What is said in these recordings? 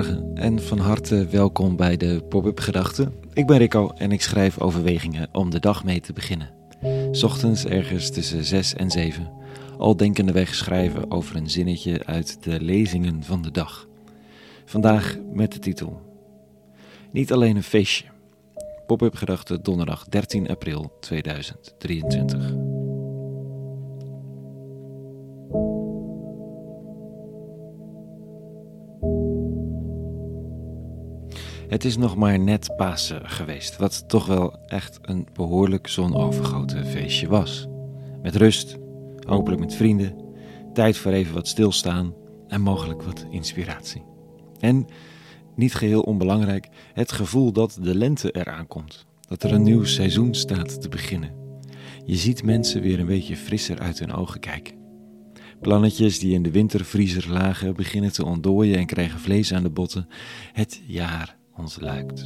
Goedemorgen en van harte welkom bij de Pop-up Gedachten. Ik ben Rico en ik schrijf overwegingen om de dag mee te beginnen. Ochtends ergens tussen 6 en 7. Al denkende weg schrijven over een zinnetje uit de lezingen van de dag. Vandaag met de titel Niet alleen een feestje. Pop-up Gedachten donderdag 13 april 2023. Het is nog maar net Pasen geweest, wat toch wel echt een behoorlijk zonovergoten feestje was. Met rust, hopelijk met vrienden, tijd voor even wat stilstaan en mogelijk wat inspiratie. En, niet geheel onbelangrijk, het gevoel dat de lente eraan komt, dat er een nieuw seizoen staat te beginnen. Je ziet mensen weer een beetje frisser uit hun ogen kijken. Plannetjes die in de wintervriezer lagen beginnen te ontdooien en krijgen vlees aan de botten. Het jaar ons luikt.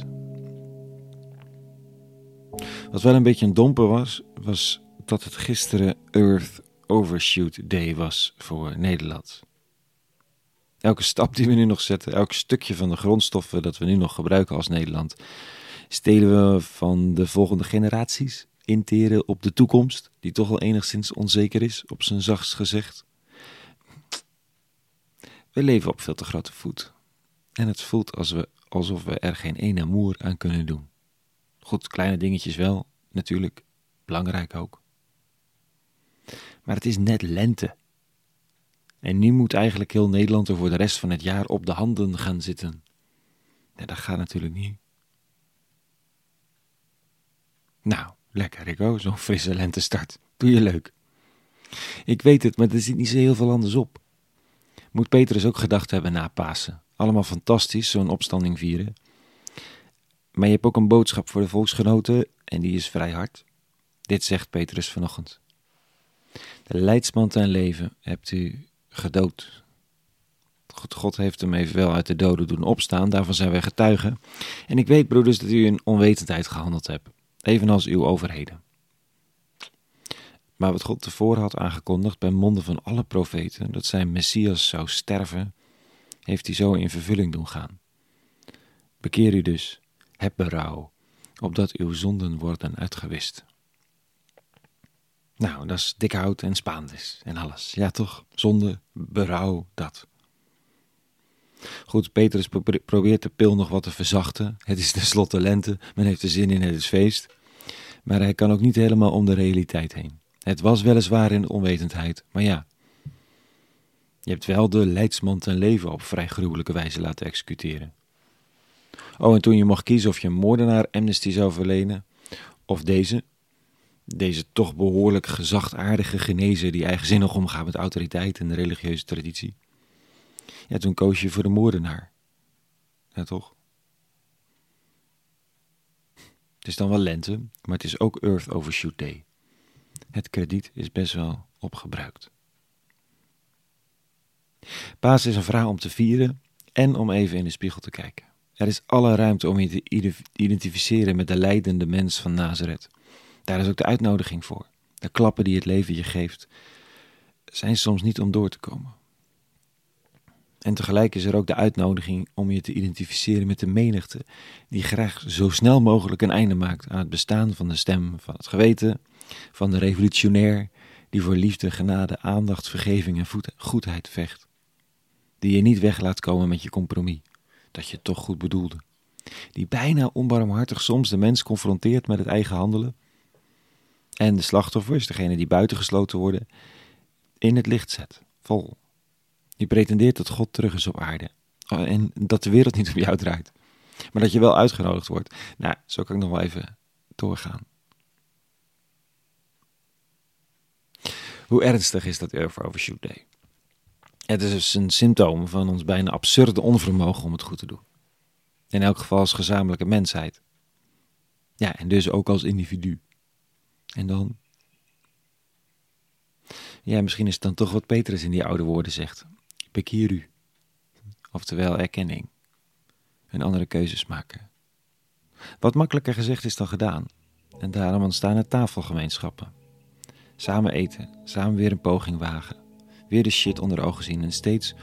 Wat wel een beetje een domper was, was dat het gisteren Earth Overshoot Day was voor Nederland. Elke stap die we nu nog zetten, elk stukje van de grondstoffen dat we nu nog gebruiken als Nederland, stelen we van de volgende generaties, interen op de toekomst, die toch wel enigszins onzeker is, op zijn zachtst gezegd. We leven op veel te grote voet. En het voelt als we alsof we er geen ene moer aan kunnen doen. Goed, kleine dingetjes wel, natuurlijk, belangrijk ook. Maar het is net lente. En nu moet eigenlijk heel Nederland er voor de rest van het jaar op de handen gaan zitten. Ja, dat gaat natuurlijk niet. Nou, lekker Rico, zo'n frisse lentestart. Doe je leuk. Ik weet het, maar er zit niet zo heel veel anders op. Moet Petrus ook gedacht hebben na Pasen. Allemaal fantastisch, zo'n opstanding vieren. Maar je hebt ook een boodschap voor de volksgenoten en die is vrij hard. Dit zegt Petrus vanochtend. De leidsman ten leven hebt u gedood. God, God heeft hem evenwel uit de doden doen opstaan, daarvan zijn wij getuigen. En ik weet, broeders, dat u in onwetendheid gehandeld hebt, evenals uw overheden. Maar wat God tevoren had aangekondigd bij monden van alle profeten, dat zijn Messias zou sterven, heeft hij zo in vervulling doen gaan. Bekeer u dus, heb berouw, opdat uw zonden worden uitgewist. Nou, dat is dik hout en spaandis en alles. Ja, toch? Zonde, berouw, dat. Goed, Petrus probeert de pil nog wat te verzachten. Het is tenslotte lente, men heeft er zin in, het is feest. Maar hij kan ook niet helemaal om de realiteit heen. Het was weliswaar in onwetendheid, maar ja, je hebt wel de leidsman ten leven op vrij gruwelijke wijze laten executeren. Oh, en toen je mocht kiezen of je een moordenaar amnesty zou verlenen, of deze, deze toch behoorlijk gezachtaardige genezer die eigenzinnig omgaat met autoriteit en de religieuze traditie. Ja, toen koos je voor de moordenaar. Ja, toch? Het is dan wel lente, maar het is ook Earth Overshoot Day. Het krediet is best wel opgebruikt. Paas is een vraag om te vieren en om even in de spiegel te kijken. Er is alle ruimte om je te identificeren met de leidende mens van Nazareth. Daar is ook de uitnodiging voor. De klappen die het leven je geeft, zijn soms niet om door te komen. En tegelijk is er ook de uitnodiging om je te identificeren met de menigte, die graag zo snel mogelijk een einde maakt aan het bestaan van de stem van het geweten, van de revolutionair, die voor liefde, genade, aandacht, vergeving en goedheid vecht die je niet weg laat komen met je compromis, dat je toch goed bedoelde, die bijna onbarmhartig soms de mens confronteert met het eigen handelen, en de slachtoffers, degene die buitengesloten worden, in het licht zet, vol. Die pretendeert dat God terug is op aarde oh, en dat de wereld niet om jou draait, maar dat je wel uitgenodigd wordt. Nou, zo kan ik nog wel even doorgaan. Hoe ernstig is dat Earth Overshoot Day? Het is dus een symptoom van ons bijna absurde onvermogen om het goed te doen. In elk geval als gezamenlijke mensheid. Ja, en dus ook als individu. En dan? Ja, misschien is het dan toch wat Petrus in die oude woorden zegt. Bekeer u. Oftewel erkenning. En andere keuzes maken. Wat makkelijker gezegd is dan gedaan. En daarom ontstaan er tafelgemeenschappen. Samen eten, samen weer een poging wagen weer de shit onder ogen zien en steeds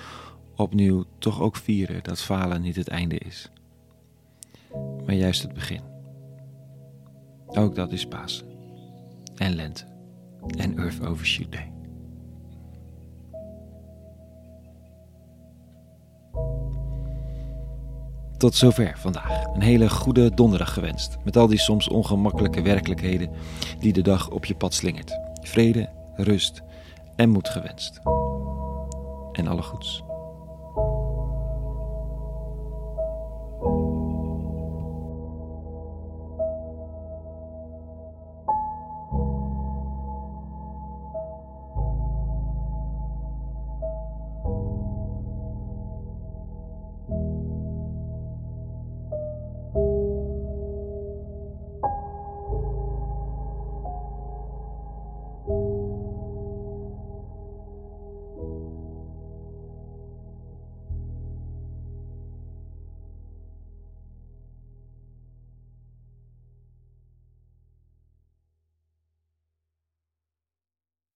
opnieuw toch ook vieren dat falen niet het einde is, maar juist het begin. Ook dat is Pasen en lente en Earth Overshoot Day. Tot zover vandaag. Een hele goede donderdag gewenst. Met al die soms ongemakkelijke werkelijkheden die de dag op je pad slingert. Vrede, rust en moed gewenst. En alle goeds.